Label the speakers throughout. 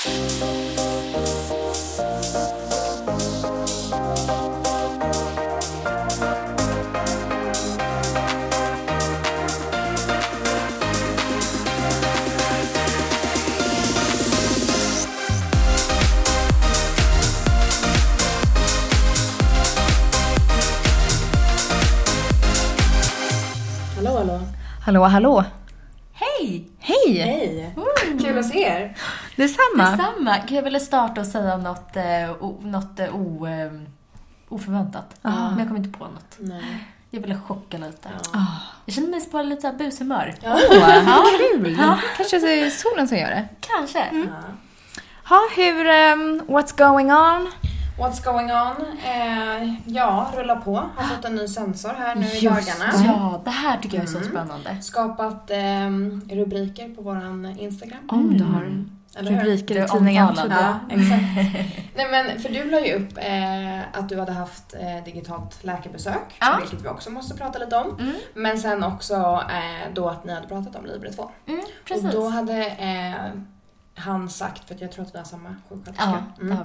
Speaker 1: Hallå, hallå.
Speaker 2: Hallå, hallå.
Speaker 3: Hej!
Speaker 2: Hej!
Speaker 1: Hej. Kul att se er.
Speaker 2: Detsamma.
Speaker 3: Detsamma. Gud, Jag ville starta och säga något, eh, något eh, o, eh, oförväntat. Men jag kom inte på något.
Speaker 1: Nej.
Speaker 3: Jag ville chocka lite.
Speaker 1: Ja.
Speaker 3: Jag känner mig på lite så här bushumör.
Speaker 1: Ja.
Speaker 2: Åh, kul. Kanske det är solen som gör det.
Speaker 3: Kanske.
Speaker 1: Ja.
Speaker 2: Ha, hur, um, what's going on?
Speaker 1: What's going on? Eh, ja, rulla på. Har fått en ny sensor här nu i
Speaker 3: Just
Speaker 1: dagarna.
Speaker 3: Ja, det här tycker jag är så
Speaker 1: Mm.
Speaker 3: spännande.
Speaker 1: Skapat eh, rubriker på våran Instagram.
Speaker 2: Om du har
Speaker 1: Eller hur?
Speaker 2: Rubriker
Speaker 3: Du
Speaker 2: i tidningen.
Speaker 1: Ja, exakt. Nej men för du la ju upp eh, att du hade haft eh, digitalt läkarbesök,
Speaker 3: Ja.
Speaker 1: vilket vi också måste prata lite om.
Speaker 3: Mm.
Speaker 1: Men sen också eh, då att ni hade pratat om Libre 2.
Speaker 3: Mm,
Speaker 1: Och
Speaker 3: precis.
Speaker 1: då hade eh, han sagt, för att jag tror att vi har samma sjuksköterska,
Speaker 3: Ja,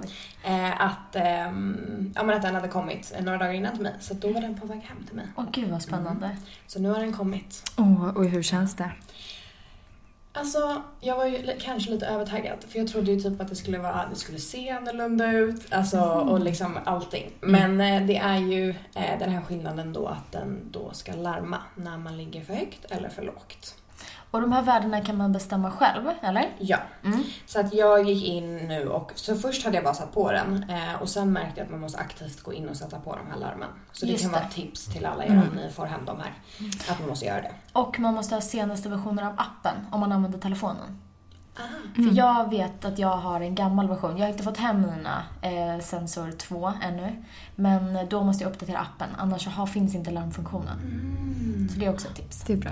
Speaker 3: vi.
Speaker 1: eh, att, ehm, ja, men att den hade kommit eh, några dagar innan till mig. Så då var den på väg hem till mig.
Speaker 3: Åh gud vad spännande.
Speaker 1: Så nu har den kommit.
Speaker 2: Åh, och hur känns det?
Speaker 1: Alltså, jag var ju kanske lite övertaggad för jag trodde ju typ att det skulle vara, det skulle se annorlunda ut, alltså och liksom allting. Men eh, det är ju eh, den här skillnaden då att den då ska larma när man ligger för högt eller för lågt.
Speaker 3: Och de här värdena kan man bestämma själv, eller?
Speaker 1: Ja,
Speaker 3: Mm.
Speaker 1: så att jag gick in nu och så först hade jag bara satt på den eh, och sen märkte jag att man måste aktivt gå in och sätta på de här larmen. Så det
Speaker 3: Just
Speaker 1: kan
Speaker 3: det.
Speaker 1: vara tips till alla er om ni får hem de här. Att man måste göra det.
Speaker 3: Och man måste ha senaste versioner av appen om man använder telefonen.
Speaker 1: Aha.
Speaker 3: För jag vet att jag har en gammal version. Jag har inte fått hem mina eh, Sensor 2 ännu. Men då måste jag uppdatera appen, annars har, finns inte larmfunktionen.
Speaker 1: Mm.
Speaker 3: Så det är också ett tips.
Speaker 2: Det är bra.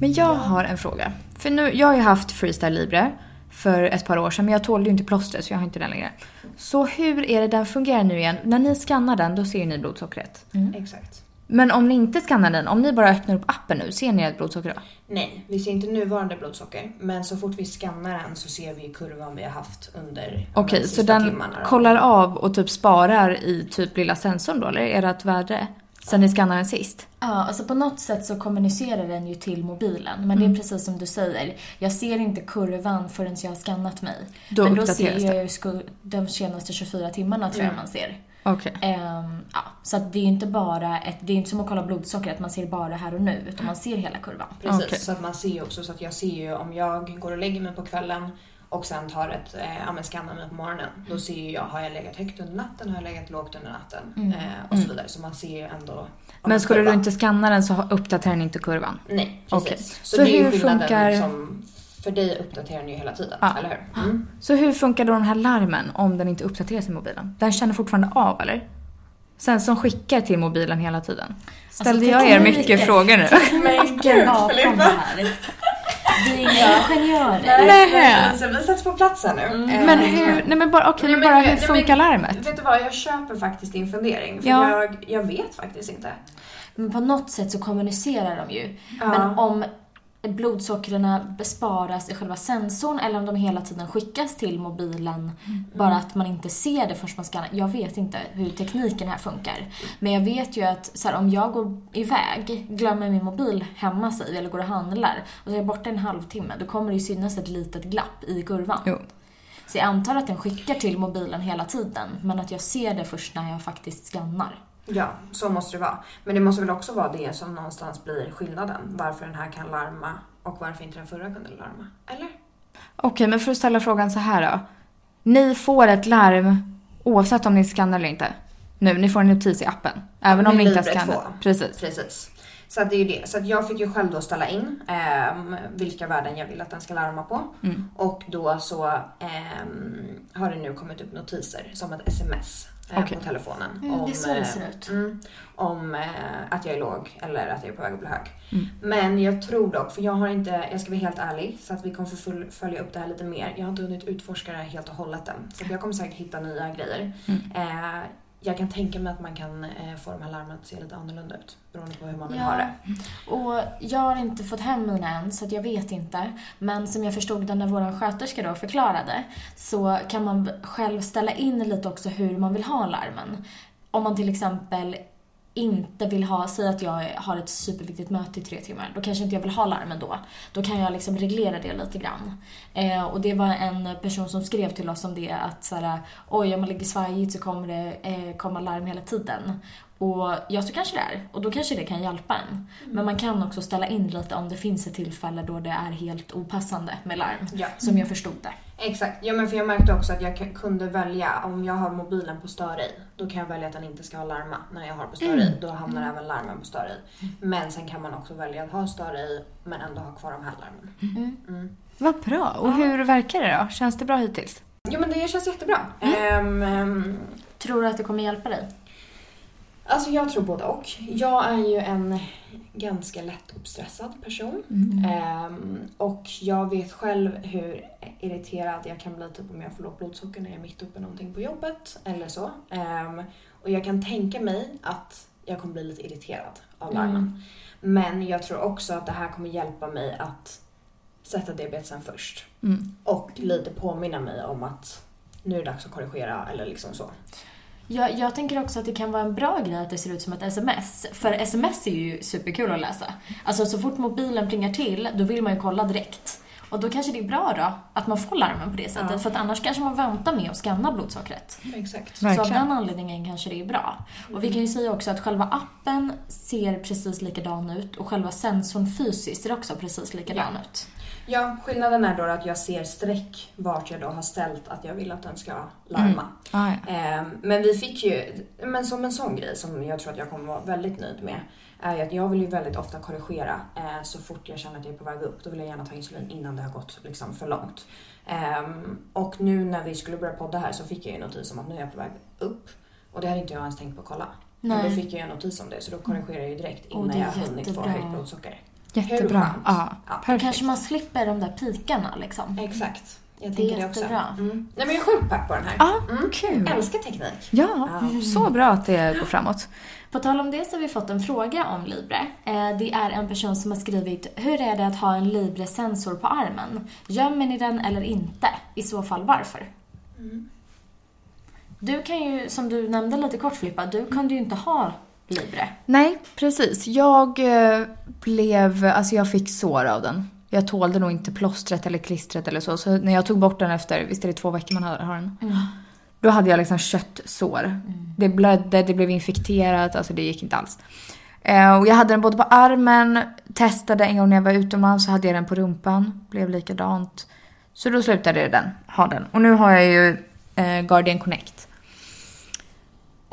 Speaker 2: Men jag har en fråga. För nu, jag har ju haft Freestyle Libre för ett par år sedan, men jag tålde ju inte plåstret så jag har inte den längre. Så hur är det den fungerar nu igen? När ni skannar den, då ser ni blodsockret.
Speaker 1: Exakt.
Speaker 2: Men om ni inte skannar den, om ni bara öppnar upp appen nu, ser ni ett blodsocker då?
Speaker 1: Nej, vi ser inte nuvarande blodsocker. Men så fort vi skannar den så ser vi kurvan vi har haft under
Speaker 2: Okej,
Speaker 1: de
Speaker 2: så den kollar av och typ sparar i typ lilla sensorn då, eller är det ett värde? Sen ni skannar den sist?
Speaker 3: Ja, alltså på något sätt så kommunicerar den ju till mobilen. Men det är precis som du säger. Jag ser inte kurvan förrän jag har skannat mig.
Speaker 2: Då
Speaker 3: men då ser jag ju de senaste 24 timmarna tror jag man ser.
Speaker 2: Okej.
Speaker 3: Ehm, ja, så att det är inte bara ett, det är inte som att kolla blodsocker, att man ser bara här och nu, utan man ser hela kurvan.
Speaker 1: Precis,
Speaker 2: Okej.
Speaker 1: så att man ser också så att jag ser ju om jag går och lägger mig på kvällen och sen tar ett, eh, men skannar mig på morgonen. Då ser ju jag, har jag legat högt under natten, har jag legat lågt under natten? Eh, och så vidare. Så man ser ju ändå.
Speaker 2: Men
Speaker 1: en
Speaker 2: skulle du
Speaker 1: kurva.
Speaker 2: inte skanna den så uppdaterar den inte kurvan?
Speaker 1: Nej, precis.
Speaker 2: Okej.
Speaker 1: Så,
Speaker 2: Så hur funkar-
Speaker 1: som, för dig uppdaterar den ju hela tiden,
Speaker 2: Ja.
Speaker 1: eller hur? Mm.
Speaker 2: Så hur funkar då den här larmen om den inte uppdateras i mobilen? Den känner fortfarande av eller? Sen som skickar till mobilen hela tiden. Ställde jag er mycket frågor nu?
Speaker 3: Tekniken bakom det här. Vi är inga ingenjörer.
Speaker 2: Nej.
Speaker 1: Så vi sätts på plats här nu. Eh,
Speaker 2: Men hur, nej men bara, okej,
Speaker 1: Nej,
Speaker 2: men bara
Speaker 1: nej,
Speaker 2: hur
Speaker 1: men-
Speaker 2: funkar larmet?
Speaker 1: Vet du vad, jag köper faktiskt din fundering. För
Speaker 2: Ja.
Speaker 1: jag, jag vet faktiskt inte.
Speaker 3: Men på något sätt så kommunicerar de ju.
Speaker 1: Ja.
Speaker 3: Men om blodsockren besparas i själva sensorn eller om de hela tiden skickas till mobilen, bara att man inte ser det förrän man skannar. Jag vet inte hur tekniken här funkar. Men jag vet ju att så här, om jag går iväg, glömmer min mobil hemma sig eller går och handlar och så är jag borta en halvtimme, då kommer det ju synas ett litet glapp i kurvan.
Speaker 2: Jo.
Speaker 3: Så jag antar att den skickar till mobilen hela tiden, men att jag ser det först när jag faktiskt skannar.
Speaker 1: Ja, så måste det vara. Men det måste väl också vara det som någonstans blir skillnaden. Varför den här kan larma och varför inte den förra kunde larma. Eller?
Speaker 2: Okej, men för att ställa frågan så här då. Ni får ett larm oavsett om ni skannar eller inte. Nu, ni får en notis i appen. Även om ni inte har skannat.
Speaker 1: 2.
Speaker 2: Precis.
Speaker 1: Precis. Så det är ju det. Så att jag fick ju själv då ställa in ehm, vilka värden jag vill att den ska larma på.
Speaker 2: Mm.
Speaker 1: Och då så ehm, har det nu kommit upp notiser som ett sms eh,
Speaker 2: Okej.
Speaker 1: på telefonen.
Speaker 3: Mm, det är så det
Speaker 1: eh,
Speaker 3: ser ut.
Speaker 1: Mm, om eh, att jag är låg eller att jag är på väg att bli hög.
Speaker 2: Mm.
Speaker 1: Men jag tror dock, för jag har inte, jag ska vara helt ärlig, så att vi kommer få full, följa upp det här lite mer. Jag har inte hunnit utforska det här helt och hållet än. Så att jag kommer säkert hitta nya grejer.
Speaker 2: Mm.
Speaker 1: Eh, jag kan tänka mig att man kan eh, få de här larmen att se lite annorlunda ut beroende på hur man vill
Speaker 3: Ja.
Speaker 1: ha det.
Speaker 3: Och jag har inte fått hem mina än, så jag vet inte. Men som jag förstod det när vår sköterska då förklarade, så kan man själv ställa in lite också hur man vill ha larmen. Om man till exempel inte vill ha, säg att jag har ett superviktigt möte i tre timmar, då kanske inte jag vill ha larmen då. Då kan jag liksom reglera det lite grann. Eh, och det var en person som skrev till oss om det att såhär, oj om man ligger svajigt så kommer det eh, komma larm hela tiden. Och ja, så kanske det är. Och då kanske det kan hjälpa en. Men man kan också ställa in lite om det finns ett tillfälle då det är helt opassande med larm.
Speaker 1: Ja.
Speaker 3: Som jag förstod det.
Speaker 1: Exakt. Ja, men för jag märkte också att jag kunde välja, om jag har mobilen på stör i, då kan jag välja att den inte ska ha larma när jag har på stör i. Då hamnar även larmen på stör i. Men sen kan man också välja att ha stör i, men ändå ha kvar de här larmen. Mm.
Speaker 2: Vad bra. Och hur verkar det då? Känns det bra hittills?
Speaker 1: Jo, men det känns jättebra. Ehm,
Speaker 3: Tror du att det kommer hjälpa dig?
Speaker 1: Alltså jag tror både och. Jag är ju en ganska lätt uppstressad person. Ehm, och jag vet själv hur irriterad jag kan bli typ om jag får lågt blodsocker när jag är mitt uppe i någonting på jobbet eller så. Ehm, och jag kan tänka mig att jag kommer bli lite irriterad av larmen. Men jag tror också att det här kommer hjälpa mig att sätta diabetesen först.
Speaker 2: Mm.
Speaker 1: Och lite påminna mig om att nu är det dags att korrigera eller liksom så.
Speaker 3: Jag, jag tänker också att det kan vara en bra grej att det ser ut som ett sms. För sms är ju superkul att läsa. Alltså så fort mobilen plingar till, då vill man ju kolla direkt. Och då kanske det är bra då att man får larmen på det sättet.
Speaker 1: Ja.
Speaker 3: För att annars kanske man väntar med att scanna blodsockret.
Speaker 1: Exakt.
Speaker 3: Så av
Speaker 2: Verkligen.
Speaker 3: den anledningen kanske det är bra. Och vi kan ju säga också att själva appen ser precis likadan ut och själva sensorn fysiskt ser också precis likadan
Speaker 1: Ja.
Speaker 3: ut.
Speaker 1: Ja, skillnaden är då att jag ser streck vart jag då har ställt att jag vill att den ska larma.
Speaker 2: Ah, ja.
Speaker 1: Ehm, men vi fick ju, men som en sån grej som jag tror att jag kommer vara väldigt nöjd med är ju att jag vill ju väldigt ofta korrigera eh, så fort jag känner att jag är på väg upp. Då vill jag gärna ta insulin innan det har gått liksom, för långt. Ehm, och nu när vi skulle börja podda här så fick jag ju notis om att nu är jag på väg upp. Och det hade inte jag ens tänkt på att kolla. Men
Speaker 3: Nej.
Speaker 1: då fick jag en notis om det så då korrigerar jag ju direkt innan jag har hunnit få högt blodsocker.
Speaker 2: Jättebra.
Speaker 1: skönt?
Speaker 2: Ja,
Speaker 1: Ja,
Speaker 3: Då
Speaker 2: perfekt.
Speaker 3: kanske man slipper de där pikarna liksom.
Speaker 1: Exakt. Jag
Speaker 3: Det är
Speaker 1: tänker det också.
Speaker 3: jättebra.
Speaker 1: Mm. Nej men jag är sjukt pepp på den här.
Speaker 2: Ja,
Speaker 1: Mm.
Speaker 2: kul.
Speaker 1: Älskar teknik.
Speaker 2: Ja,
Speaker 1: Ja.
Speaker 2: så bra att det går framåt.
Speaker 3: På tal om det så har vi fått en fråga om Libre. Eh, Det är en person som har skrivit Hur är det att ha en Libre-sensor på armen? Gömmer ni den eller inte? I så fall varför? Du kan ju, som du nämnde lite kort Filippa, du kunde ju inte ha Libre.
Speaker 2: Nej, precis. Jag eh, blev, alltså jag fick sår av den. Jag tålde nog inte plåstret eller klistret eller så. Så när jag tog bort den efter, visst är det två veckor man har den? Då hade jag liksom köttsår. Det blödde, det blev infekterat, alltså det gick inte alls. Eh, och jag hade den både på armen, testade en gång när jag var utomlands så hade jag den på rumpan. Blev likadant. Så då slutade jag den, ha den. Och nu har jag ju eh, Guardian Connect.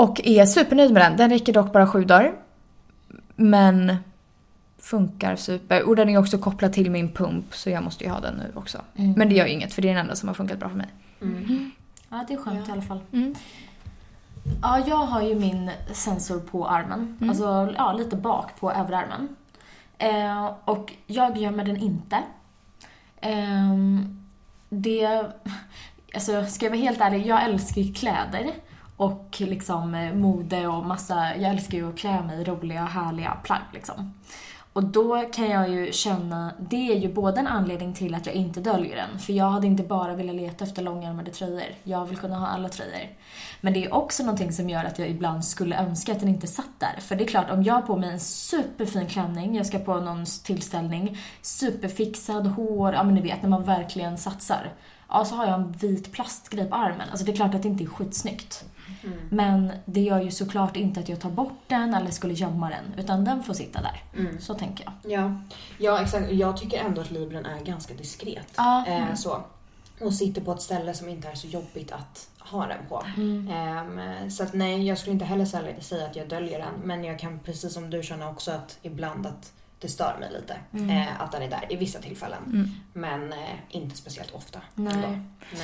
Speaker 2: Och är supernöjd med den. Den räcker dock bara sju dagar. Men funkar super. Och den är också kopplad till min pump så jag måste ju ha den nu också. Men det gör ju inget för det är den enda som har funkat bra för mig.
Speaker 3: Ja, det är skönt
Speaker 1: Ja.
Speaker 3: i alla fall.
Speaker 2: Mm.
Speaker 3: Ja, jag har ju min sensor på armen. Alltså, ja, lite bak på överarmen. Eh, och jag gömmer den inte. Ehm, det... Alltså, ska jag vara helt ärlig, jag älskar ju kläder. Och liksom eh, mode och massa... Jag älskar ju att klä mig i roliga och härliga plagg liksom. Och då kan jag ju känna, det är ju både en anledning till att jag inte döljer den, för jag hade inte bara velat leta efter långärmade tröjor. Jag vill kunna ha alla tröjor. Men det är också någonting som gör att jag ibland skulle önska att den inte satt där. För det är klart, om jag har på mig en superfin klänning, jag ska på någon tillställning, superfixad hår, ja men ni vet när man verkligen satsar. Ja, så har jag en vit plastgrej på armen. Alltså det är klart att det inte är skitsnyggt. Men det gör ju såklart inte att jag tar bort den eller skulle gömma den, utan den får sitta där.
Speaker 1: Mm.
Speaker 3: Så tänker jag.
Speaker 1: Ja. ja, exakt. Jag tycker ändå att Libren är ganska diskret.
Speaker 3: Ja.
Speaker 1: Eh, så. Och sitter på ett ställe som inte är så jobbigt att ha den på.
Speaker 3: Mm.
Speaker 1: Ehm, så att nej, jag skulle inte heller säga att jag döljer den. Men jag kan precis som du känna också att ibland att det stör mig lite.
Speaker 3: Mm.
Speaker 1: Eh, att den är där i vissa tillfällen. Men eh, inte speciellt ofta.
Speaker 3: Nej.
Speaker 1: Nej.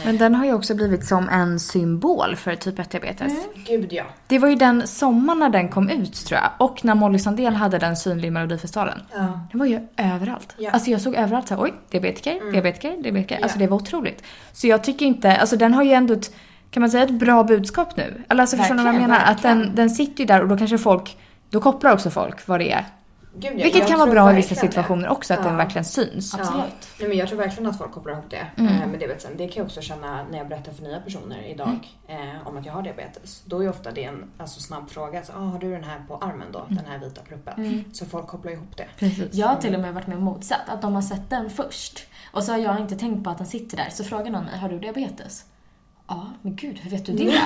Speaker 2: Men den har ju också blivit som en symbol för typ 1-diabetes.
Speaker 1: Gud ja.
Speaker 2: Det var ju den sommaren när den kom ut tror jag. Och när Molly Sandén hade den synlig i Melodifestivalen.
Speaker 1: ja.
Speaker 2: Den var ju överallt.
Speaker 1: Ja.
Speaker 2: Alltså jag såg överallt så här, oj, diabetiker, diabetiker, diabetiker.
Speaker 1: Ja.
Speaker 2: Alltså det var otroligt. Så jag tycker inte, alltså den har ju ändå ett kan man säga ett bra budskap nu? Eller alltså förstår ni vad jag
Speaker 3: Verkligen,
Speaker 2: menar? Att den,
Speaker 3: verkligen.
Speaker 2: den sitter ju där och då kanske folk, då kopplar också folk vad det är.
Speaker 1: Gud, ja,
Speaker 2: Vilket
Speaker 1: jag
Speaker 2: kan vara bra i vissa
Speaker 1: verkligen det.
Speaker 2: situationer också, att
Speaker 1: Ja.
Speaker 2: den verkligen syns.
Speaker 3: Absolut.
Speaker 1: Ja. Nej, men jag tror verkligen att folk kopplar ihop det
Speaker 2: Mm.
Speaker 1: eh, med diabetes. Det kan jag också känna när jag berättar för nya personer idag eh, om att jag har diabetes. Då är ofta det en alltså, snabb fråga. Så, ah, har du den här på armen då? Den här vita pluppen.
Speaker 3: Mm.
Speaker 1: Så folk kopplar ihop det.
Speaker 2: Precis.
Speaker 3: Jag har till och med varit med om motsatt, att de har sett den först. Och så har jag inte tänkt på att den sitter där. Så frågar någon mig, har du diabetes? Ja, men gud, hur vet du det?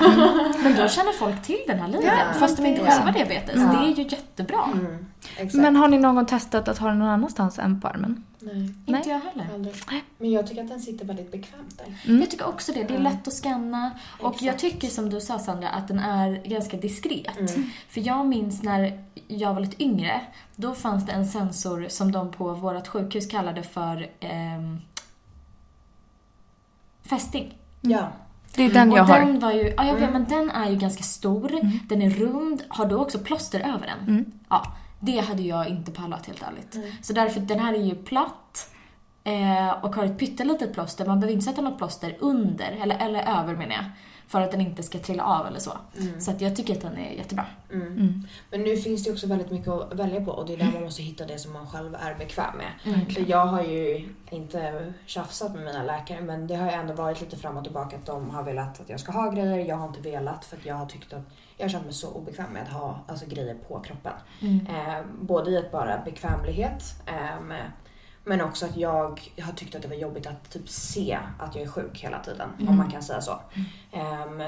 Speaker 3: men då känner folk till den här linjen,
Speaker 1: Ja,
Speaker 3: fast de inte
Speaker 1: det-
Speaker 3: själva har diabetes.
Speaker 1: Ja.
Speaker 3: Det är ju jättebra.
Speaker 1: Mm.
Speaker 2: Men har ni någon gång testat att ha den någon annanstans än på armen?
Speaker 1: Nej,
Speaker 2: Nej.
Speaker 3: Inte jag heller.
Speaker 1: aldrig. Men jag tycker att den sitter väldigt bekvämt där.
Speaker 2: Mm.
Speaker 3: Jag tycker också det. Det är
Speaker 1: Ja.
Speaker 3: lätt att scanna. Och jag
Speaker 1: Exakt.
Speaker 3: tycker som du sa Sandra, att den är ganska diskret.
Speaker 1: Mm.
Speaker 3: För jag minns när jag var lite yngre, då fanns det en sensor som de på vårt sjukhus kallade för ehm, fästing.
Speaker 1: Ja.
Speaker 2: Det är den
Speaker 3: och
Speaker 2: jag har.
Speaker 3: den var ju, ja jag vet,
Speaker 1: Mm.
Speaker 3: men den är ju ganska stor, den är rund, har du också plåster över den?
Speaker 2: Mm.
Speaker 3: Ja, det hade jag inte pallat helt ärligt.
Speaker 1: Mm.
Speaker 3: Så därför, den här är ju platt eh, och har ett pyttelitet plåster. Man behöver inte sätta något plåster under, eller, eller över menar jag, för att den inte ska trilla av eller så.
Speaker 1: Mm.
Speaker 3: Så att jag tycker att den är jättebra.
Speaker 1: Mm.
Speaker 2: Mm.
Speaker 1: Men nu finns det också väldigt mycket att välja på och det är där man måste hitta det som man själv är bekväm med.
Speaker 3: Mm.
Speaker 1: För jag har ju inte tjafsat med mina läkare men det har ju ändå varit lite fram och tillbaka att de har velat att jag ska ha grejer. Jag har inte velat för att jag har tyckt att jag har känt mig så obekväm med att ha alltså, grejer på kroppen.
Speaker 3: Mm.
Speaker 1: Eh, både i att bara bekvämlighet ehm, men också att jag har tyckt att det var jobbigt att typ se att jag är sjuk hela tiden. Om
Speaker 3: Mm.
Speaker 1: man kan säga så. Ehm,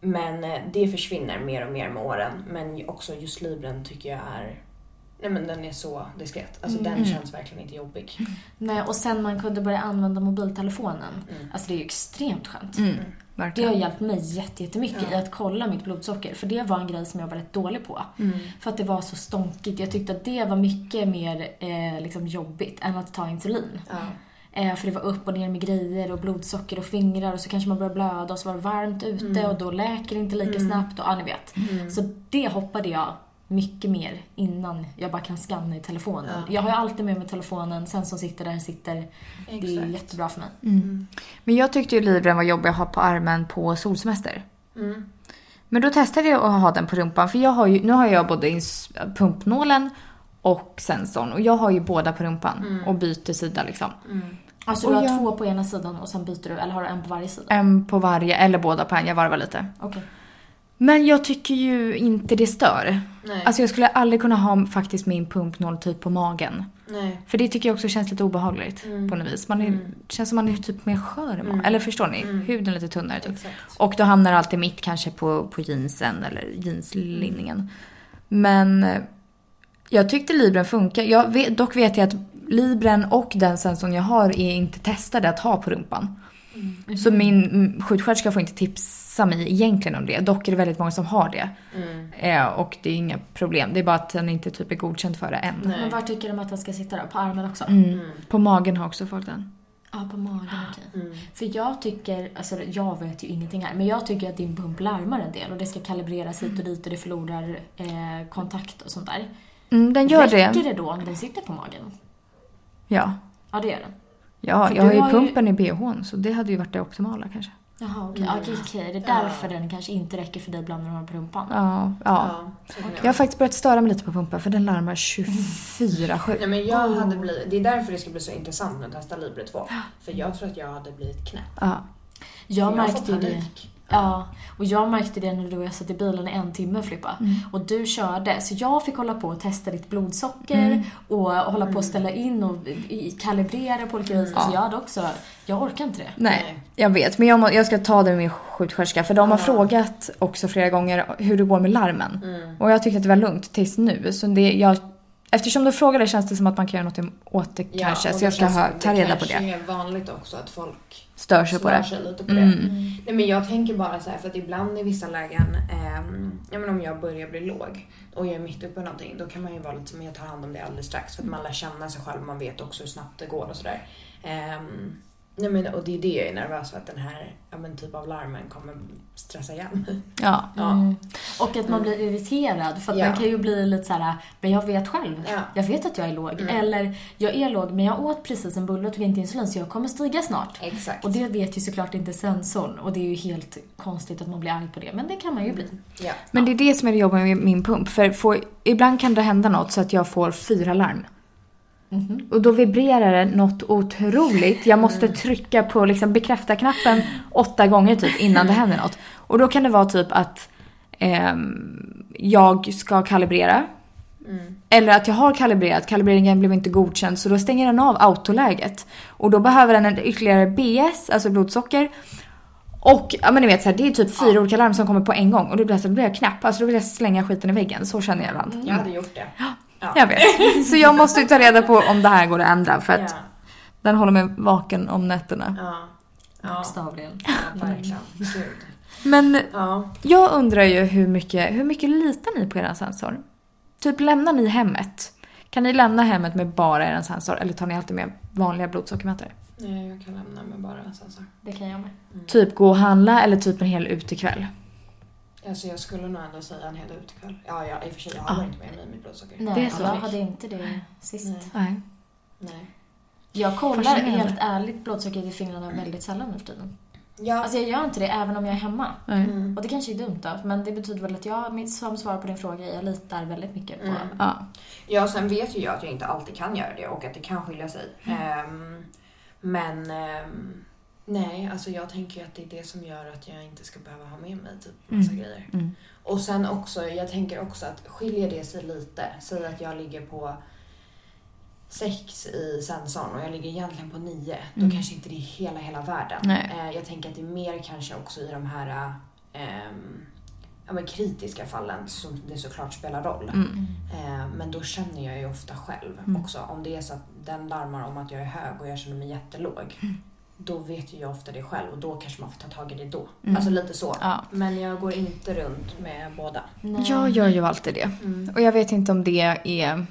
Speaker 1: men eh, det försvinner mer och mer med åren. Men också just Libren tycker jag är Nej men den är så diskret. Alltså den
Speaker 2: Mm.
Speaker 1: känns verkligen inte jobbig.
Speaker 3: Nej, och sen man kunde börja använda mobiltelefonen.
Speaker 1: Mm.
Speaker 3: Alltså det är ju extremt skönt.
Speaker 2: Mm.
Speaker 3: Det har
Speaker 2: Verkligen.
Speaker 3: hjälpt mig jätte- jättemycket
Speaker 1: Ja.
Speaker 3: i att kolla mitt blodsocker. För det var en grej som jag var rätt dålig på.
Speaker 1: Mm.
Speaker 3: För att det var så stånkigt. Jag tyckte att det var mycket mer eh, liksom jobbigt än att ta insulin.
Speaker 1: Ja.
Speaker 3: Eh, för det var upp och ner med grejer och blodsocker och fingrar och så kanske man började blöda och så var det varmt ute
Speaker 1: Mm.
Speaker 3: och då läker det inte lika
Speaker 1: Mm.
Speaker 3: snabbt och ja, ni vet.
Speaker 1: Mm.
Speaker 3: Så det hoppade jag mycket mer innan jag bara kan scanna i telefonen.
Speaker 1: Ja.
Speaker 3: Jag har ju alltid med mig telefonen, sen som sitter där den sitter. Det är
Speaker 1: Exakt.
Speaker 3: jättebra för mig.
Speaker 2: Mm. Men jag tyckte ju Libren var jobbig att ha på armen på solsemester.
Speaker 1: Mm.
Speaker 2: Men då testade jag att ha den på rumpan för jag har ju, nu har jag både ins- pumpnålen och sensorn och jag har ju båda på rumpan
Speaker 1: Mm.
Speaker 2: och byter sida liksom.
Speaker 1: Mm.
Speaker 3: Alltså du har
Speaker 2: jag-
Speaker 3: två på ena sidan och sen byter du, eller har du en på varje sida?
Speaker 2: En på varje eller båda på en, jag varvar lite.
Speaker 3: Okej.
Speaker 2: Men jag tycker ju inte det stör.
Speaker 1: Nej.
Speaker 2: Alltså jag skulle aldrig kunna ha faktiskt min pumpnål typ på magen.
Speaker 1: Nej.
Speaker 2: För det tycker jag också känns lite obehagligt
Speaker 1: Mm.
Speaker 2: på något vis. Man är,
Speaker 1: Mm.
Speaker 2: känns som man är typ mer skör.
Speaker 1: Mm.
Speaker 2: Eller förstår ni?
Speaker 1: Mm.
Speaker 2: Huden är lite tunnare typ.
Speaker 1: Exakt.
Speaker 2: Och då hamnar alltid mitt kanske på, på jeansen eller jeanslinningen. Men eh, jag tyckte Libren funkar. Jag vet, dock vet jag att Libren och den sensorn jag har är inte testade att ha på rumpan.
Speaker 1: Mm.
Speaker 2: Så min mm, sjuksköterska får inte tipsa mig egentligen om det. Dock är det väldigt många som har det.
Speaker 1: Mm.
Speaker 2: Eh, och det är inga problem. Det är bara att den inte typ är godkänd för det än.
Speaker 1: Nej.
Speaker 3: Men var tycker de att den ska sitta då? På armen också?
Speaker 2: Mm.
Speaker 1: Mm.
Speaker 2: På magen har också folk den.
Speaker 3: Ja, på magen, okej.
Speaker 1: Mm.
Speaker 3: För jag tycker, alltså jag vet ju ingenting här, men jag tycker att din pump larmar en del och det ska kalibreras hit och dit och det förlorar eh, kontakt och sånt där.
Speaker 2: Mm, den gör
Speaker 3: Räcker
Speaker 2: det.
Speaker 3: det då om den sitter på magen?
Speaker 2: Ja.
Speaker 3: Ja, det gör den.
Speaker 2: Ja,
Speaker 3: För
Speaker 2: jag har ju
Speaker 3: har ju-
Speaker 2: pumpen i bhn så det hade ju varit det optimala kanske.
Speaker 3: Jaha, okej.
Speaker 1: Mm.
Speaker 3: Okej, okej. Det är
Speaker 1: Ja.
Speaker 3: därför den kanske inte räcker för dig ibland när du har på rumpan.
Speaker 2: Ja, ja.
Speaker 1: Ja, det
Speaker 2: Jag har faktiskt börjat störa mig lite på pumpen för den larmar 24-7.
Speaker 1: Nej, men jag
Speaker 3: Oh.
Speaker 1: hade blivit, det är därför det ska bli så intressant att testa Libre 2. För jag tror att jag hade blivit knäpp.
Speaker 2: Ja.
Speaker 3: Jag
Speaker 1: får
Speaker 3: märkte ju det. Ja, och jag märkte det när du och jag satt i bilen i en timme Filippa.
Speaker 2: Mm.
Speaker 3: Och du körde, så jag fick hålla på och testa ditt blodsocker
Speaker 2: Mm.
Speaker 3: och, hålla på
Speaker 1: Mm.
Speaker 3: och ställa in och kalibrera på olika vis.
Speaker 2: Ja.
Speaker 3: Alltså jag hade också, jag orkar inte det.
Speaker 2: Nej, jag vet. Men jag, må, jag ska ta det med min sjuksköterska för de har
Speaker 1: Ja.
Speaker 2: frågat också flera gånger hur det går med larmen.
Speaker 1: Mm.
Speaker 2: Och jag tyckte att det var lugnt tills nu. Så det, jag, eftersom du frågade känns det som att man kan göra något åt det kanske.
Speaker 1: och
Speaker 2: Så
Speaker 1: det
Speaker 2: jag ska ha, ta reda på
Speaker 1: kanske
Speaker 2: det.
Speaker 1: är vanligt också att folk
Speaker 2: Stör sig på det.
Speaker 1: sig lite på
Speaker 2: Mm.
Speaker 1: det. Nej, men jag tänker bara så här, för att ibland i vissa lägen, ehm, ja, men om jag börjar bli låg och jag är mitt uppe i någonting, då kan man ju vara lite som jag tar hand om det alldeles strax för att man lär känna sig själv, man vet också hur snabbt det går och sådär. Ehm, Nej men och det är det jag är nervös för att den här ja, men typ av larmen kommer stressa igen.
Speaker 2: Ja.
Speaker 1: Ja.
Speaker 3: Mm. Och att man blir irriterad för att
Speaker 1: Ja.
Speaker 3: man kan ju bli lite så här, men jag vet själv.
Speaker 1: Ja.
Speaker 3: Jag vet att jag är låg.
Speaker 1: Mm.
Speaker 3: Eller, jag är låg men jag åt precis en bulle och tog inte insulin så jag kommer stiga snart.
Speaker 1: Exakt.
Speaker 3: Och det vet ju såklart inte sensorn och det är ju helt konstigt att man blir arg på det. Men det kan man ju bli.
Speaker 1: Ja.
Speaker 2: Men det är det som är det jobbiga med min pump. För får, ibland kan det hända något så att jag får fyra larm.
Speaker 3: Mhm.
Speaker 2: Och då vibrerar det något otroligt. Jag måste trycka på liksom bekräfta-knappen åtta gånger typ innan det händer något. Och då kan det vara typ att ehm, jag ska kalibrera.
Speaker 1: Mm.
Speaker 2: Eller att jag har kalibrerat, kalibreringen blev inte godkänd så då stänger den av autoläget. Och då behöver den en ytterligare BS, alltså blodsocker. Och ja men ni vet så här, det är typ fyra olika larm som kommer på en gång och då blir jag, så, då blir jag knapp. Alltså då vill jag slänga skiten i väggen. Så känner jag ibland.
Speaker 1: Jag hade gjort det. Ja.
Speaker 2: Jag vet. Så jag måste ju ta reda på om det här går att ändra för att
Speaker 1: Ja.
Speaker 2: den håller mig vaken om nätterna.
Speaker 1: Ja. Ja.
Speaker 3: Bokstavligen.
Speaker 1: ja, verkligen. Gud.
Speaker 2: Men
Speaker 1: Ja.
Speaker 2: jag undrar ju hur mycket, hur mycket litar ni på er sensor? Typ lämnar ni hemmet? Kan ni lämna hemmet med bara er sensor eller tar ni alltid med vanliga blodsockermätare?
Speaker 1: Nej, jag kan lämna mig bara sen så.
Speaker 3: Det kan jag med.
Speaker 2: Typ gå och handla eller typ en hel utekväll?
Speaker 1: Alltså jag skulle nog ändå säga en hel utekväll. Ja, ja, i och för sig, jag har
Speaker 2: Ja.
Speaker 1: inte med mig mitt blodsocker.
Speaker 3: Nej,
Speaker 2: Det är så.
Speaker 3: jag hade inte det sist.
Speaker 1: Nej.
Speaker 2: Nej.
Speaker 1: Nej.
Speaker 3: Jag kollar helt ärligt blodsockret i fingrarna väldigt sällan nu för tiden.
Speaker 1: Ja.
Speaker 3: Alltså jag gör inte det även om jag är hemma.
Speaker 1: Mm.
Speaker 3: Och det kanske är dumt då, men det betyder väl att jag, mitt som svar på din fråga är jag litar väldigt mycket på
Speaker 1: Mm.
Speaker 2: Ja.
Speaker 1: Ja, sen vet ju jag att jag inte alltid kan göra det och att det kan skilja sig. Ehm, men ehm, nej, alltså jag tänker att det är det som gör att jag inte ska behöva ha med mig typ massa
Speaker 2: Mm.
Speaker 1: grejer.
Speaker 2: Mm.
Speaker 1: Och sen också, jag tänker också att skiljer det sig lite, säg att jag ligger på sex i sensorn och jag ligger egentligen på nio, då
Speaker 2: Mm.
Speaker 1: kanske inte det är hela, hela världen.
Speaker 2: Nej.
Speaker 1: Eh, jag tänker att det är mer kanske också i de här ehm, ja, men kritiska fallen som det såklart spelar roll.
Speaker 2: Mm.
Speaker 1: Eh, men då känner jag ju ofta själv
Speaker 2: Mm.
Speaker 1: också. Om det är så att den larmar om att jag är hög och jag känner mig jättelåg.
Speaker 2: Mm.
Speaker 1: Då vet ju jag ofta det själv och då kanske man får ta tag i det då.
Speaker 2: Mm.
Speaker 1: Alltså lite så.
Speaker 2: Ja.
Speaker 1: Men jag går inte runt med båda.
Speaker 3: Nej.
Speaker 2: Jag gör ju alltid det.
Speaker 1: Mm.
Speaker 2: Och jag vet inte om det är...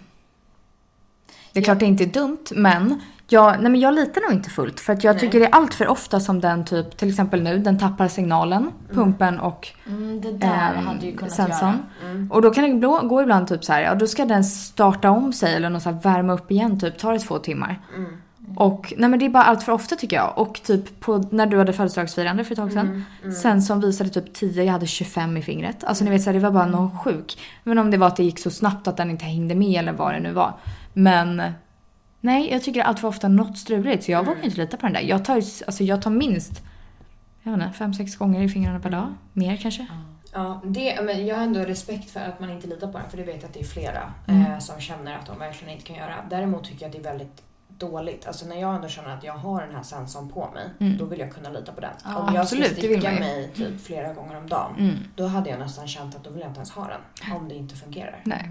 Speaker 2: Det är klart det inte är dumt, men jag, nej men jag litar nog inte fullt. För att jag
Speaker 1: Nej.
Speaker 2: tycker det är allt för ofta som den typ, till exempel nu, den tappar signalen, pumpen och
Speaker 3: Mm, det där
Speaker 2: ehm,
Speaker 3: hade ju kunnat
Speaker 2: sensorn.
Speaker 3: göra.
Speaker 1: Mm.
Speaker 2: Och då kan det gå ibland typ så här, ja då ska den starta om sig eller något så här värma upp igen typ, tar det två timmar.
Speaker 1: Mm.
Speaker 2: Och nej men det är bara allt för ofta tycker jag. Och typ på, när du hade födelsedagsfirande för ett tag sedan.
Speaker 1: Mm. Mm.
Speaker 2: Sen som visade typ 10, jag hade 25 i fingret. Alltså ni vet så här, det var bara någon sjuk. Men om det var att det gick så snabbt att den inte hängde med eller vad det nu var. Men nej, jag tycker allt för ofta något struligt så jag
Speaker 1: Mm.
Speaker 2: vågar inte lita på den där. Jag tar, alltså jag tar minst, jag vet inte, 5-6 gånger i fingrarna per dag. Mer kanske.
Speaker 1: Ja, det, men jag har ändå respekt för att man inte litar på den för det vet jag att det är flera
Speaker 2: Mm.
Speaker 1: eh, som känner att de verkligen inte kan göra. Däremot tycker jag att det är väldigt dåligt. Alltså när jag ändå känner att jag har den här sensorn på mig,
Speaker 2: Mm.
Speaker 1: då vill jag kunna lita på den.
Speaker 3: Ja,
Speaker 1: om jag
Speaker 2: absolut, vill
Speaker 1: sticka mig typ flera gånger om dagen,
Speaker 2: Mm.
Speaker 1: då hade jag nästan känt att då vill jag inte ens ha den. Om det inte fungerar.
Speaker 2: Nej.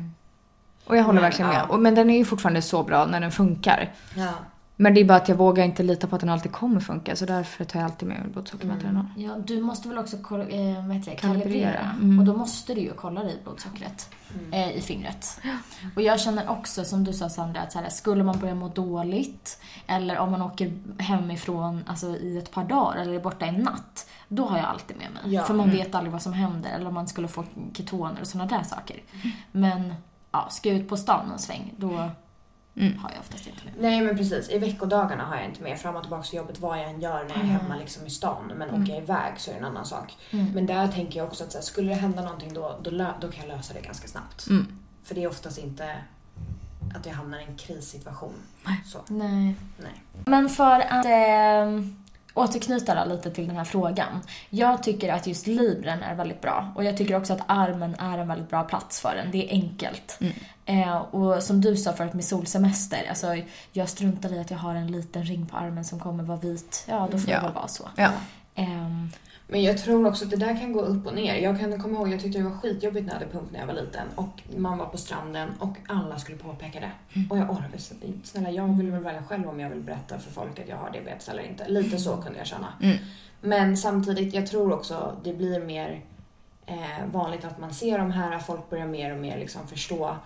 Speaker 2: Och jag håller
Speaker 1: Men,
Speaker 2: verkligen med.
Speaker 1: ja.
Speaker 2: Men den är ju fortfarande så bra när den funkar.
Speaker 1: Ja.
Speaker 2: Men det är bara att jag vågar inte lita på att den alltid kommer funka. Så därför tar jag alltid med mig blodsockermätaren.
Speaker 1: Mm.
Speaker 3: Ja, du måste väl också kol- eh, vad heter det,
Speaker 2: Kalibrera.
Speaker 3: kalibrera.
Speaker 2: Mm.
Speaker 3: Och då måste du ju kolla i blodsockret
Speaker 1: Mm.
Speaker 3: eh, i fingret. Och jag känner också, som du sa Sandra, att så här, skulle man börja må dåligt eller om man åker hemifrån alltså, i ett par dagar eller är borta en natt. Då har jag alltid med mig.
Speaker 1: Ja.
Speaker 3: För man
Speaker 2: Mm.
Speaker 3: vet aldrig vad som händer eller om man skulle få ketoner och sådana där saker. Men ja, ska jag ut på stan en sväng, då
Speaker 2: Mm.
Speaker 3: har jag oftast inte med.
Speaker 1: Nej men precis, i veckodagarna har jag inte med. Fram och tillbaka till jobbet vad jag än gör när jag är
Speaker 3: Mm.
Speaker 1: hemma liksom i stan. Men
Speaker 3: Mm.
Speaker 1: åker jag iväg så är det en annan sak.
Speaker 3: Mm.
Speaker 1: Men där tänker jag också att så här, skulle det hända någonting då, då, då kan jag lösa det ganska snabbt.
Speaker 2: Mm.
Speaker 1: För det är oftast inte att jag hamnar i en krissituation. Så,
Speaker 3: Nej.
Speaker 1: nej.
Speaker 3: Men för att eh, återknyta då lite till den här frågan. Jag tycker att just libren är väldigt bra. Och jag tycker också att armen är en väldigt bra plats för den. Det är enkelt.
Speaker 2: Mm.
Speaker 3: Eh, och som du sa förut med solsemester. Alltså, jag struntar i att jag har en liten ring på armen som kommer vara vit. Ja, då får
Speaker 2: Ja.
Speaker 3: det väl vara så.
Speaker 2: Ja.
Speaker 3: Ehm,
Speaker 1: Men jag tror också att det där kan gå upp och ner. Jag kan komma ihåg, jag tyckte det var skitjobbigt när jag hade pump när jag var liten. Och man var på stranden och alla skulle påpeka det.
Speaker 2: Mm.
Speaker 1: Och jag orkade snälla jag vill väl välja själv om jag vill berätta för folk att jag har diabetes eller inte. Lite så kunde jag känna.
Speaker 2: Mm.
Speaker 1: Men samtidigt, jag tror också det blir mer eh, vanligt att man ser de här, folk börjar mer och mer liksom förstå.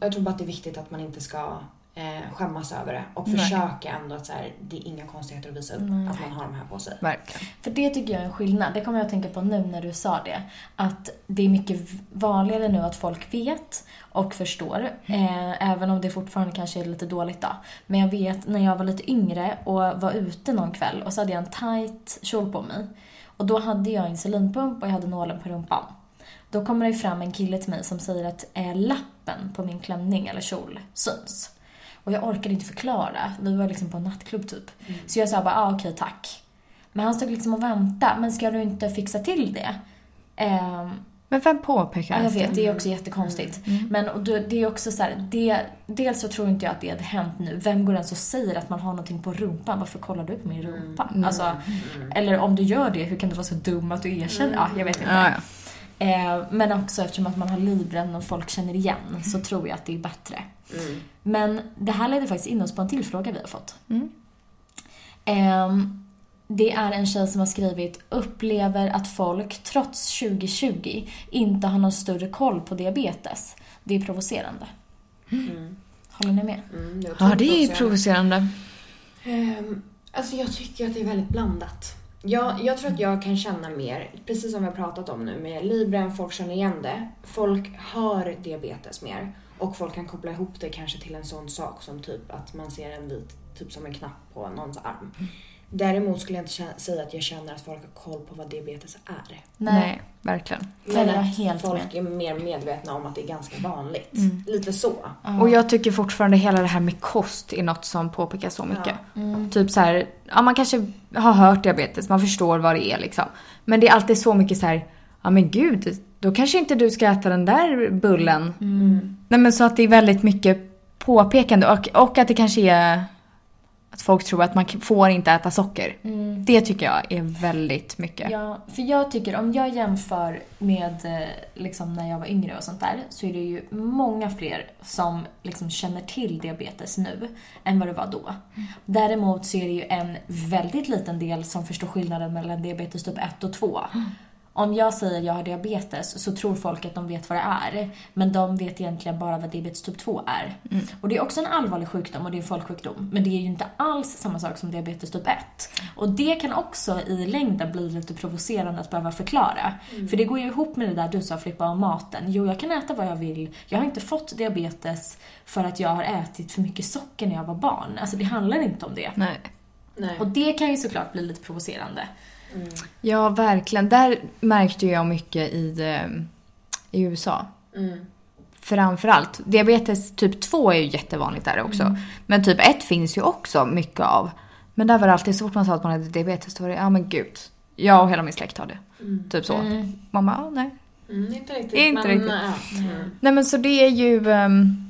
Speaker 1: Och jag tror bara att det är viktigt att man inte ska eh, skämmas över det och
Speaker 2: Nej.
Speaker 1: försöka ändå att så här, det är inga konstigheter att visa upp
Speaker 3: Nej.
Speaker 1: att man har de här på sig.
Speaker 2: Verkligen.
Speaker 3: För det tycker jag är en skillnad. Det kommer jag att tänka på nu när du sa det. Att det är mycket vanligare nu att folk vet och förstår. Eh, även om det fortfarande kanske är lite dåligt då. Men jag vet när jag var lite yngre och var ute någon kväll och så hade jag en tight kjol på mig. Och då hade jag insulinpump och jag hade nålen på rumpan. Då kommer det fram en kille till mig som säger att eh, lappen på min klänning eller kjol syns. Och jag orkade inte förklara. Vi var liksom på en nattklubb typ. Så jag sa bara, ah, okej tack. Men han stod liksom och väntade. Men ska du inte fixa till det? Ehm,
Speaker 2: Men vem påpekar
Speaker 3: ja, jag vet, det är också jättekonstigt. Men och det är också så här, det, dels så tror inte jag att det hade hänt nu. Vem går ens och säger att man har någonting på rumpan? Varför kollar du på min rumpa? Alltså, Eller om du gör det, hur kan du vara så dum att du erkänner? Ja, jag vet inte.
Speaker 2: Ja, ja.
Speaker 3: Eh, men också eftersom att man har livren och folk känner igen så tror jag att det är bättre.
Speaker 1: Mm.
Speaker 3: Men det här leder faktiskt in oss på en till fråga vi har fått.
Speaker 2: Mm.
Speaker 3: Ehm, det är en tjej som har skrivit upplever att folk trots 2020 inte har någon större koll på diabetes. Det är provocerande.
Speaker 1: Mm.
Speaker 3: Håller ni med?
Speaker 1: Mm, det är
Speaker 2: Ja, det är
Speaker 1: provocerande.
Speaker 2: provocerande.
Speaker 1: Ehm, alltså jag tycker att det är väldigt blandat. Jag, jag tror att jag kan känna mer, precis som vi har pratat om nu med Libren, folk känner igen det. Folk har diabetes mer och folk kan koppla ihop det kanske till en sån sak som typ att man ser en vit, typ som en knapp på någons arm. Däremot skulle jag inte säga att jag känner att folk har koll på vad diabetes är.
Speaker 2: Nej. verkligen.
Speaker 3: Där är jag
Speaker 1: att
Speaker 3: helt
Speaker 1: folk är mer medvetna om att det är ganska vanligt.
Speaker 2: Mm.
Speaker 1: Lite så.
Speaker 3: Ja.
Speaker 2: Och jag tycker fortfarande hela det här med kost är något som påpekas så mycket.
Speaker 1: Ja.
Speaker 3: Mm.
Speaker 2: Typ så här, ja man kanske har hört diabetes, man förstår vad det är liksom. Men det är alltid så mycket så här, ja men gud, då kanske inte du ska äta den där bullen.
Speaker 3: Mm.
Speaker 2: Nej men så att det är väldigt mycket påpekande och, och att det kanske är att folk tror att man får inte äta socker.
Speaker 3: Mm.
Speaker 2: Det tycker jag är väldigt mycket.
Speaker 3: Ja, för jag tycker om jag jämför med eh, liksom när jag var yngre och sånt där så är det ju många fler som liksom känner till diabetes nu än vad det var då. Däremot så är det ju en väldigt liten del som förstår skillnaden mellan diabetes typ 1 och 2. Om jag säger jag har diabetes så tror folk att de vet vad det är. Men de vet egentligen bara vad diabetes typ 2 är. Och det är också en allvarlig sjukdom och det är en folksjukdom. Men det är ju inte alls samma sak som diabetes typ 1. Och det kan också i längden bli lite provocerande att behöva förklara. För det går ju ihop med det där du sa Filippa om maten. Jo, jag kan äta vad jag vill. Jag har inte fått diabetes för att jag har ätit för mycket socker när jag var barn. Alltså det handlar inte om det.
Speaker 2: Nej.
Speaker 1: Nej.
Speaker 3: Och det kan ju såklart bli lite provocerande.
Speaker 1: Mm.
Speaker 2: Ja, verkligen. Där märkte jag mycket i, eh, i USA.
Speaker 1: Mm.
Speaker 2: Framförallt. Diabetes typ 2 är ju jättevanligt där också. Men typ 1 finns ju också mycket av. Men där var det alltid så fort man sa att man hade diabetes då var det, ja men gud. Jag och hela min släkt har det.
Speaker 1: Mm.
Speaker 2: Typ så.
Speaker 3: Mm.
Speaker 2: Mamma, ja nej.
Speaker 1: Mm, inte riktigt.
Speaker 2: Inte
Speaker 1: men,
Speaker 2: riktigt.
Speaker 1: ja. Mm.
Speaker 2: Nej men så det är ju um,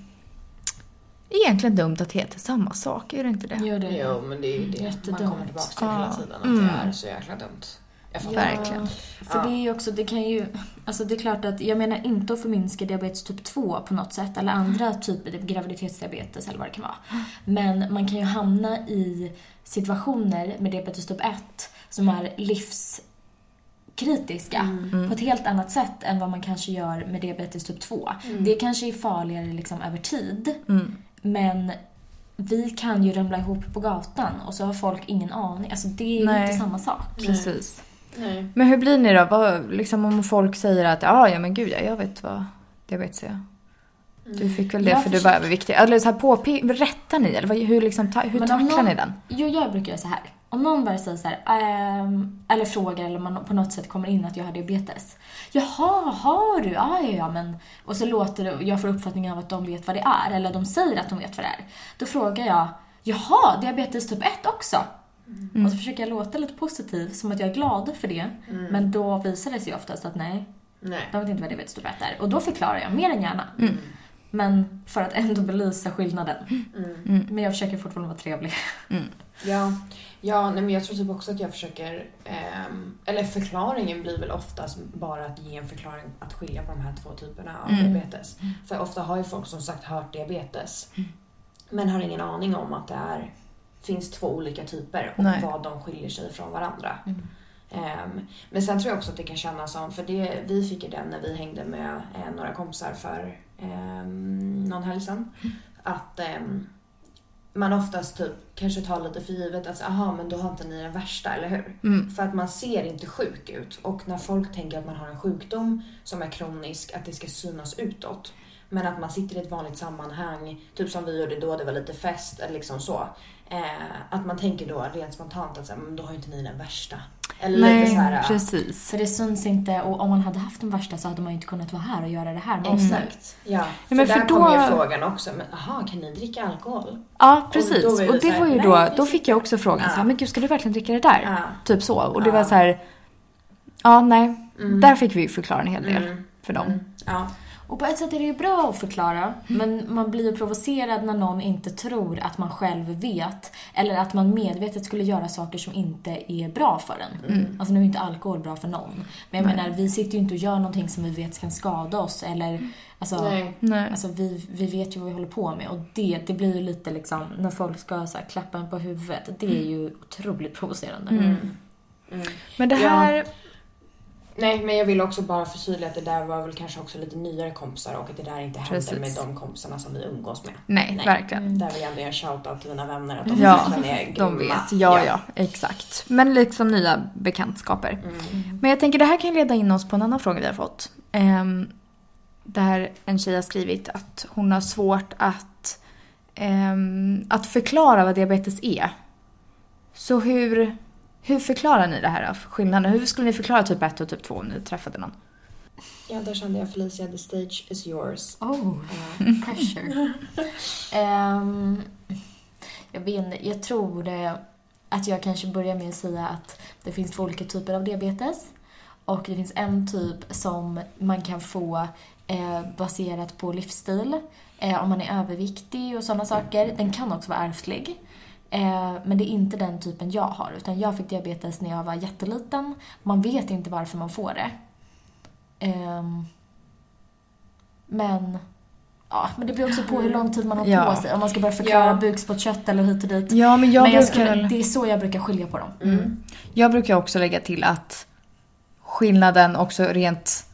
Speaker 2: egentligen dumt att det heter samma sak, är det inte det?
Speaker 3: Gör det.
Speaker 1: Jo, men det är ju det
Speaker 3: Jättedumt.
Speaker 1: man kommer tillbaka till hela
Speaker 2: Ja.
Speaker 1: tiden. Att
Speaker 2: Mm.
Speaker 1: det är så jäkla dumt. Jag fattar.
Speaker 2: Verkligen.
Speaker 3: För
Speaker 1: Ja.
Speaker 3: det är ju också, det kan ju, alltså det är klart att, jag menar inte att förminska diabetes typ 2 på något sätt, eller andra typer av graviditetsdiabetes eller vad det kan vara. Men man kan ju hamna i situationer med diabetes typ 1 som är livskritiska
Speaker 2: Mm.
Speaker 3: på ett helt annat sätt än vad man kanske gör med diabetes typ 2. Det kanske är farligare liksom över tid,
Speaker 2: Mm.
Speaker 3: Men vi kan ju ramla ihop på gatan och så har folk ingen aning. Alltså det är ju inte samma sak.
Speaker 2: Precis.
Speaker 1: Nej.
Speaker 2: Men hur blir ni då? Vad, liksom om folk säger att ja, ja men gud ja, jag vet vad diabetes är. Du fick väl det
Speaker 3: Jag
Speaker 2: för du var
Speaker 3: försöker-
Speaker 2: överviktig. Eller så här påpe- rättar ni eller hur, liksom, ta, hur
Speaker 3: Men
Speaker 2: tacklar
Speaker 3: någon-
Speaker 2: ni den?
Speaker 3: Jo, jag brukar göra så här. Om någon bara säger så här, ehm, eller frågar eller man på något sätt kommer in att jag har diabetes. Jaha, har du? Ja, ja, ja, men... Och så låter det, jag får uppfattningen av att de vet vad det är, eller de säger att de vet vad det är. Då frågar jag, jaha, diabetes typ 1 också? Och så försöker jag låta lite positiv, som att jag är glad för det. Men då visar det sig oftast att nej,
Speaker 1: Nej.
Speaker 3: de vet inte vad diabetes typ 1 är. Och då förklarar jag mer än gärna.
Speaker 2: Mm.
Speaker 3: Men för att ändå belysa skillnaden.
Speaker 1: Mm.
Speaker 3: Men jag försöker fortfarande vara trevlig.
Speaker 1: Ja, ja nej, men jag tror typ också att jag försöker... ehm, eller förklaringen blir väl oftast bara att ge en förklaring att skilja på de här två typerna av
Speaker 2: Mm.
Speaker 1: diabetes. För ofta har ju folk som sagt hört diabetes men har ingen aning om att det är, finns två olika typer och
Speaker 2: Nej.
Speaker 1: vad de skiljer sig från varandra.
Speaker 3: Mm.
Speaker 1: Ehm, men sen tror jag också att det kan kännas som, för det, vi fick ju den när vi hängde med eh, några kompisar för um, någon helg sedan. Att ehm, man oftast typ kanske tar lite för givet att aha men då har inte ni den värsta, eller hur?
Speaker 2: Mm.
Speaker 1: För att man ser inte sjuk ut och när folk tänker att man har en sjukdom som är kronisk, att det ska synas utåt. Men att man sitter i ett vanligt sammanhang, typ som vi gjorde då, det var lite fest eller liksom så. Eh, att man tänker då rent spontant att så här, men då har ju inte ni den värsta. Eller
Speaker 2: Nej,
Speaker 1: lite så här,
Speaker 2: precis.
Speaker 3: För det syns inte och om man hade haft den värsta så hade man ju inte kunnat vara här och göra det här med oss.
Speaker 1: Exakt. Ja, för,
Speaker 2: men för
Speaker 1: där
Speaker 2: då-
Speaker 1: kommer ju frågan också. Men aha, kan ni dricka alkohol?
Speaker 2: Ja, precis.
Speaker 1: då
Speaker 2: Och,
Speaker 1: var det här,
Speaker 2: var ju
Speaker 1: nej,
Speaker 2: då,
Speaker 1: vi
Speaker 2: då
Speaker 1: fick-
Speaker 2: jag också frågan
Speaker 1: Ja.
Speaker 2: så här, men gud ska du verkligen dricka det där?
Speaker 1: Ja.
Speaker 2: Typ så. Och det
Speaker 1: Ja.
Speaker 2: var så här, ja nej,
Speaker 1: Mm.
Speaker 2: där fick vi ju förklara en hel del
Speaker 1: Mm.
Speaker 2: för dem.
Speaker 1: Mm. Ja.
Speaker 3: Och på ett sätt är det ju bra att förklara, men man blir ju provocerad när någon inte tror att man själv vet. Eller att man medvetet skulle göra saker som inte är bra för en. Alltså nu är inte alkohol bra för någon. Men jag
Speaker 2: Nej.
Speaker 3: menar, vi sitter ju inte och gör någonting som vi vet kan skada oss. Eller, alltså,
Speaker 1: Nej.
Speaker 2: Nej.
Speaker 3: Alltså vi, vi vet ju vad vi håller på med och det, det blir ju lite liksom, när folk ska så här, klappa en på huvudet, det är ju otroligt provocerande.
Speaker 2: Mm.
Speaker 1: Mm.
Speaker 2: Men det
Speaker 1: Ja. Nej, men jag vill också bara förtydliga att det där var väl kanske också lite nyare kompisar och att det där inte händer
Speaker 2: Precis.
Speaker 1: med de kompisarna som vi umgås med.
Speaker 2: nej,
Speaker 1: Nej.
Speaker 2: verkligen.
Speaker 1: Där vill jag ändå göra shoutout till mina vänner att de
Speaker 2: Ja,
Speaker 1: verkligen är grymma.
Speaker 2: De vet, ja, ja exakt. Men liksom nya bekantskaper.
Speaker 1: Mm.
Speaker 2: Men jag tänker det här kan leda in oss på en annan fråga vi har fått. Um, där en tjej har skrivit att hon har svårt att, ehm, att förklara vad diabetes är. Så hur, hur förklarar ni det här? då? Skillnaden? Hur skulle ni förklara typ 1 och typ 2 om ni träffade någon?
Speaker 1: Ja, där kände jag Felicia, the stage is yours.
Speaker 3: Oh,
Speaker 1: Ja.
Speaker 3: pressure. Ehm, jag vet inte, jag tror att jag kanske börjar med att säga att det finns två olika typer av diabetes. Och det finns en typ som man kan få eh, baserat på livsstil. Eh, om man är överviktig och sådana saker. Den kan också vara ärftlig. Eh, men det är inte den typen jag har. Utan jag fick diabetes när jag var jätteliten. Man vet inte varför man får det. Ehm, men... Ja, men det beror också på hur lång tid man har
Speaker 2: Ja.
Speaker 3: på sig. Om man ska börja förklara
Speaker 1: Ja.
Speaker 3: bukspottkött eller hit och dit.
Speaker 2: Ja, men jag,
Speaker 3: men jag
Speaker 2: brukar,
Speaker 3: skulle, det är så jag brukar skilja på dem.
Speaker 1: Mm.
Speaker 2: jag brukar också lägga till att skillnaden också rent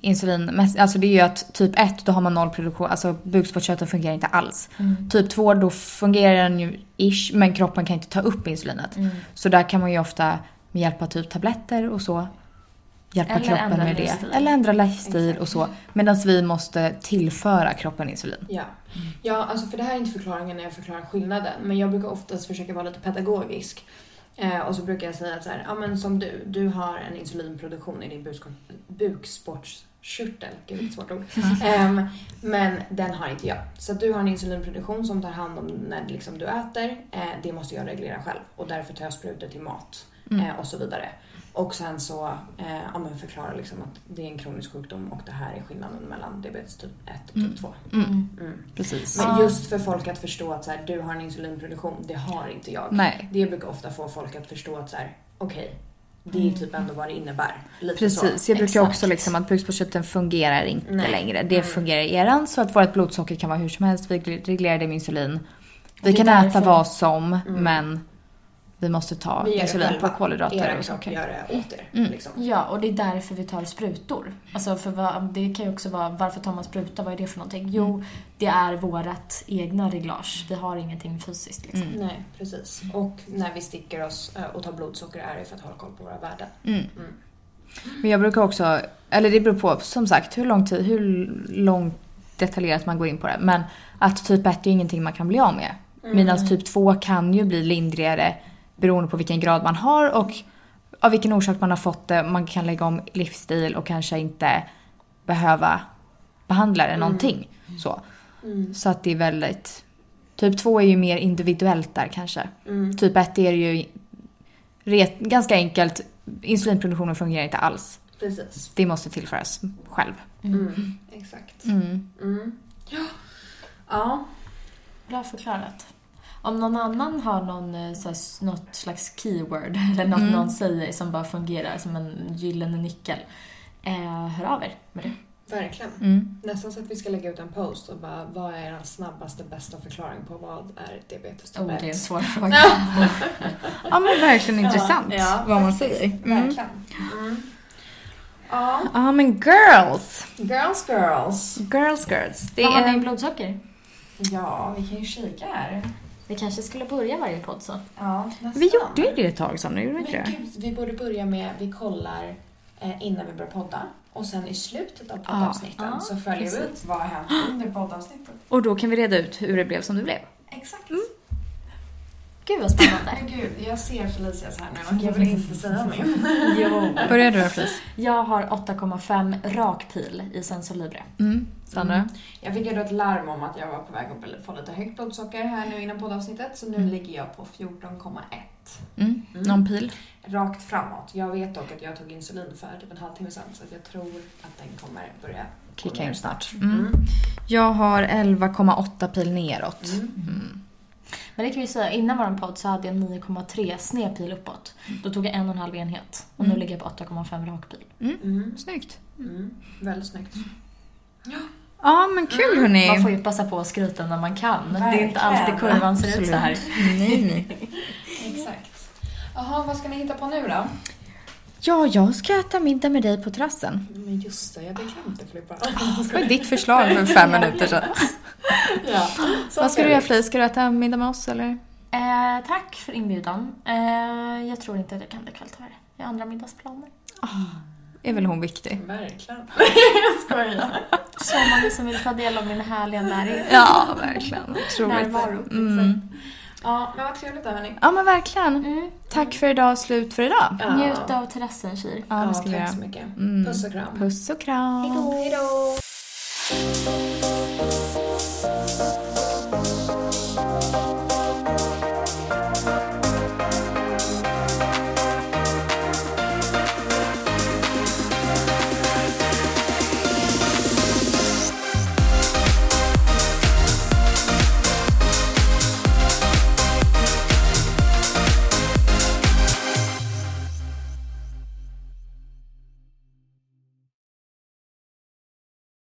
Speaker 2: insulin, alltså det är ju att typ 1 då har man noll produktion, alltså bukspottkörteln fungerar inte alls.
Speaker 3: Mm.
Speaker 2: Typ 2 då fungerar den ju ish men kroppen kan inte ta upp insulinet.
Speaker 3: Mm.
Speaker 2: Så där kan man ju ofta med hjälp av typ tabletter och så hjälpa
Speaker 3: Eller
Speaker 2: kroppen med det.
Speaker 3: livsstil.
Speaker 2: Eller ändra livsstil
Speaker 1: Exakt.
Speaker 2: och så. Medan vi måste tillföra kroppen insulin.
Speaker 1: Ja. ja, alltså för det här är inte förklaringen när jag förklarar skillnaden, men jag brukar oftast försöka vara lite pedagogisk. Eh, och så brukar jag säga att så här, ja men som du, du har en insulinproduktion i din bukspottkörtel. Gud vilket svårt ord. Ehm, men den har inte jag. Så att du har en insulinproduktion som tar hand om när liksom du äter. Eh, det måste jag reglera själv och därför tar jag sprutor till mat
Speaker 2: Mm.
Speaker 1: eh, och så vidare. Och sen så eh, ja, men förklara liksom att det är en kronisk sjukdom och det här är skillnaden mellan diabetes typ 1 och typ 2.
Speaker 2: Mm.
Speaker 1: Mm.
Speaker 2: Precis.
Speaker 1: Men just för folk att förstå att så här, du har en insulinproduktion, det har inte jag.
Speaker 2: Nej.
Speaker 1: Det brukar ofta få folk att förstå att så här, okej, det är typ ändå vad det innär. Lite
Speaker 2: Precis,
Speaker 1: så.
Speaker 2: jag brukar
Speaker 3: Exakt.
Speaker 2: också liksom att bukspottkörteln fungerar inte
Speaker 1: Nej.
Speaker 2: längre. Det
Speaker 1: Mm.
Speaker 2: fungerar i eran så att vårt blodsocker kan vara hur som helst. Vi reglerar det med insulin.
Speaker 3: det
Speaker 2: Vi
Speaker 3: är
Speaker 2: kan äta vad som
Speaker 1: Mm.
Speaker 2: men vi måste ta
Speaker 1: Vi
Speaker 2: insulin
Speaker 1: själva.
Speaker 2: på kolhydrater
Speaker 1: Er
Speaker 2: och socker.
Speaker 1: gör det åt er.
Speaker 2: Mm.
Speaker 1: Liksom.
Speaker 3: Ja, och det är därför vi tar sprutor. Alltså för vad, det kan ju också vara, varför tar man spruta? Vad är det för någonting? Jo, det är vårat egna reglage. Vi har ingenting fysiskt liksom.
Speaker 2: Mm.
Speaker 1: Nej, precis. Och när vi sticker oss eh, och tar blodsocker är det för att hålla koll på våra värden.
Speaker 2: Mm.
Speaker 1: Mm.
Speaker 2: Men jag brukar också, eller det beror på som sagt hur lång tid, hur långt detaljerat man går in på det. Men att typ 1 är ingenting man kan bli av med.
Speaker 1: Mm.
Speaker 2: Medan typ 2 kan ju bli lindrigare beroende på vilken grad man har och av vilken orsak man har fått det. Man kan lägga om livsstil och kanske inte behöva behandla det någonting. Så.
Speaker 1: Mm.
Speaker 2: så att det är väldigt... Typ 2 är ju mer individuellt där kanske.
Speaker 1: Mm.
Speaker 2: Typ 1 är ju ret, ganska enkelt. Insulinproduktionen fungerar inte alls.
Speaker 1: Precis.
Speaker 2: Det måste tillföras själv.
Speaker 1: Mm. Exakt.
Speaker 2: Mm.
Speaker 1: Mm. Ja. Ja.
Speaker 3: Bra förklarat. Om någon annan har någon, eh, så här, något slags keyword eller något
Speaker 2: Mm.
Speaker 3: någon säger som bara fungerar som en gyllene nyckel, eh, hör av er med det.
Speaker 1: Verkligen.
Speaker 2: Mm.
Speaker 1: Nästan så att vi ska lägga ut en post och bara vad är er snabbaste bästa förklaring på vad är diabetes typ
Speaker 3: Oh, det är en
Speaker 1: 1?
Speaker 3: svår fråga.
Speaker 2: Ja men verkligen intressant
Speaker 1: ja,
Speaker 2: vad man säger. Mm.
Speaker 1: Verkligen. Mm. Ja.
Speaker 2: Ja men girls!
Speaker 1: Girls girls.
Speaker 2: Girls girls. Det
Speaker 3: Vad har ni
Speaker 2: är...
Speaker 3: blodsocker?
Speaker 1: Ja, vi kan ju kika här.
Speaker 3: Vi kanske skulle börja varje podd så.
Speaker 1: Ja, nästan.
Speaker 2: Vi gjorde ju det ett tag sedan, gjorde vi inte
Speaker 1: Men
Speaker 2: det?
Speaker 1: gud, vi borde börja med, vi kollar eh, innan vi börjar podda. Och sen i slutet av poddavsnitten
Speaker 3: Ja,
Speaker 1: så följer vi upp
Speaker 3: precis.
Speaker 1: vad har hänt under poddavsnittet.
Speaker 2: Och då kan vi reda ut hur det blev som det blev.
Speaker 1: Exakt.
Speaker 3: Gud vad spännande.
Speaker 1: Men gud, jag ser Felicias här nu och jag vill inte säga min.
Speaker 3: jo.
Speaker 2: Börjar du då Felice?
Speaker 3: Jag har 8,5 rak pil i Sensor Libre.
Speaker 2: Mm. Sandra?
Speaker 1: Mm. Jag fick ju då ett larm om att jag var på väg att få lite högt blodsocker här nu innan poddavsnittet. Så nu ligger jag på 14,1.
Speaker 2: Mm.
Speaker 1: Mm.
Speaker 2: Någon pil?
Speaker 1: Rakt framåt. Jag vet dock att jag tog insulin för typ en halvtimme sedan så jag tror att den kommer börja
Speaker 2: Kicka in snart.
Speaker 1: Mm.
Speaker 2: Mm. Jag har 11,8 pil neråt.
Speaker 1: Mm.
Speaker 2: Mm.
Speaker 3: Men det kan vi säga, innan vår podd så hade jag 9,3 sned pil uppåt. Då tog jag en och en halv enhet. Och nu
Speaker 2: Mm.
Speaker 3: ligger jag på 8,5 rak pil.
Speaker 1: Mm.
Speaker 2: Snyggt.
Speaker 1: Mm. Väldigt snyggt.
Speaker 2: Ja men kul hörni.
Speaker 3: Man får ju passa på att skryta när man kan. Det är
Speaker 1: Verkligen.
Speaker 3: inte alltid kurvan ser ut så här.
Speaker 2: Nej, nej.
Speaker 1: Exakt. Jaha, vad ska ni hitta på nu då?
Speaker 2: Ja, jag ska äta middag med dig på terrassen.
Speaker 1: Men just det, jag hade glömt det Filippa.
Speaker 2: Det var ditt förslag för fem minuter sedan.
Speaker 1: ja. Så
Speaker 2: Vad ska du göra Felice? Ska du äta middag med oss eller?
Speaker 3: Eh, tack för inbjudan. Eh, jag tror inte att jag kan det ikväll tyvärr. Jag har andra middagsplaner.
Speaker 2: Är väl hon viktig?
Speaker 1: Verkligen. jag skojar.
Speaker 3: Så många som vill ta del av min härliga närhet.
Speaker 2: Ja, verkligen. Otroligt.
Speaker 3: Närvaro.
Speaker 2: Mm.
Speaker 1: Ja, men vad trevligt då hörni.
Speaker 2: Ja men verkligen.
Speaker 3: Mm.
Speaker 2: Tack för idag, slut för idag.
Speaker 1: Ja.
Speaker 3: Njut av terrassen, Kir.
Speaker 2: Ja, det
Speaker 1: Ja, tack så mycket.
Speaker 2: Mm.
Speaker 1: Puss och kram.
Speaker 2: Puss och kram.
Speaker 3: Hejdå.
Speaker 1: Hejdå.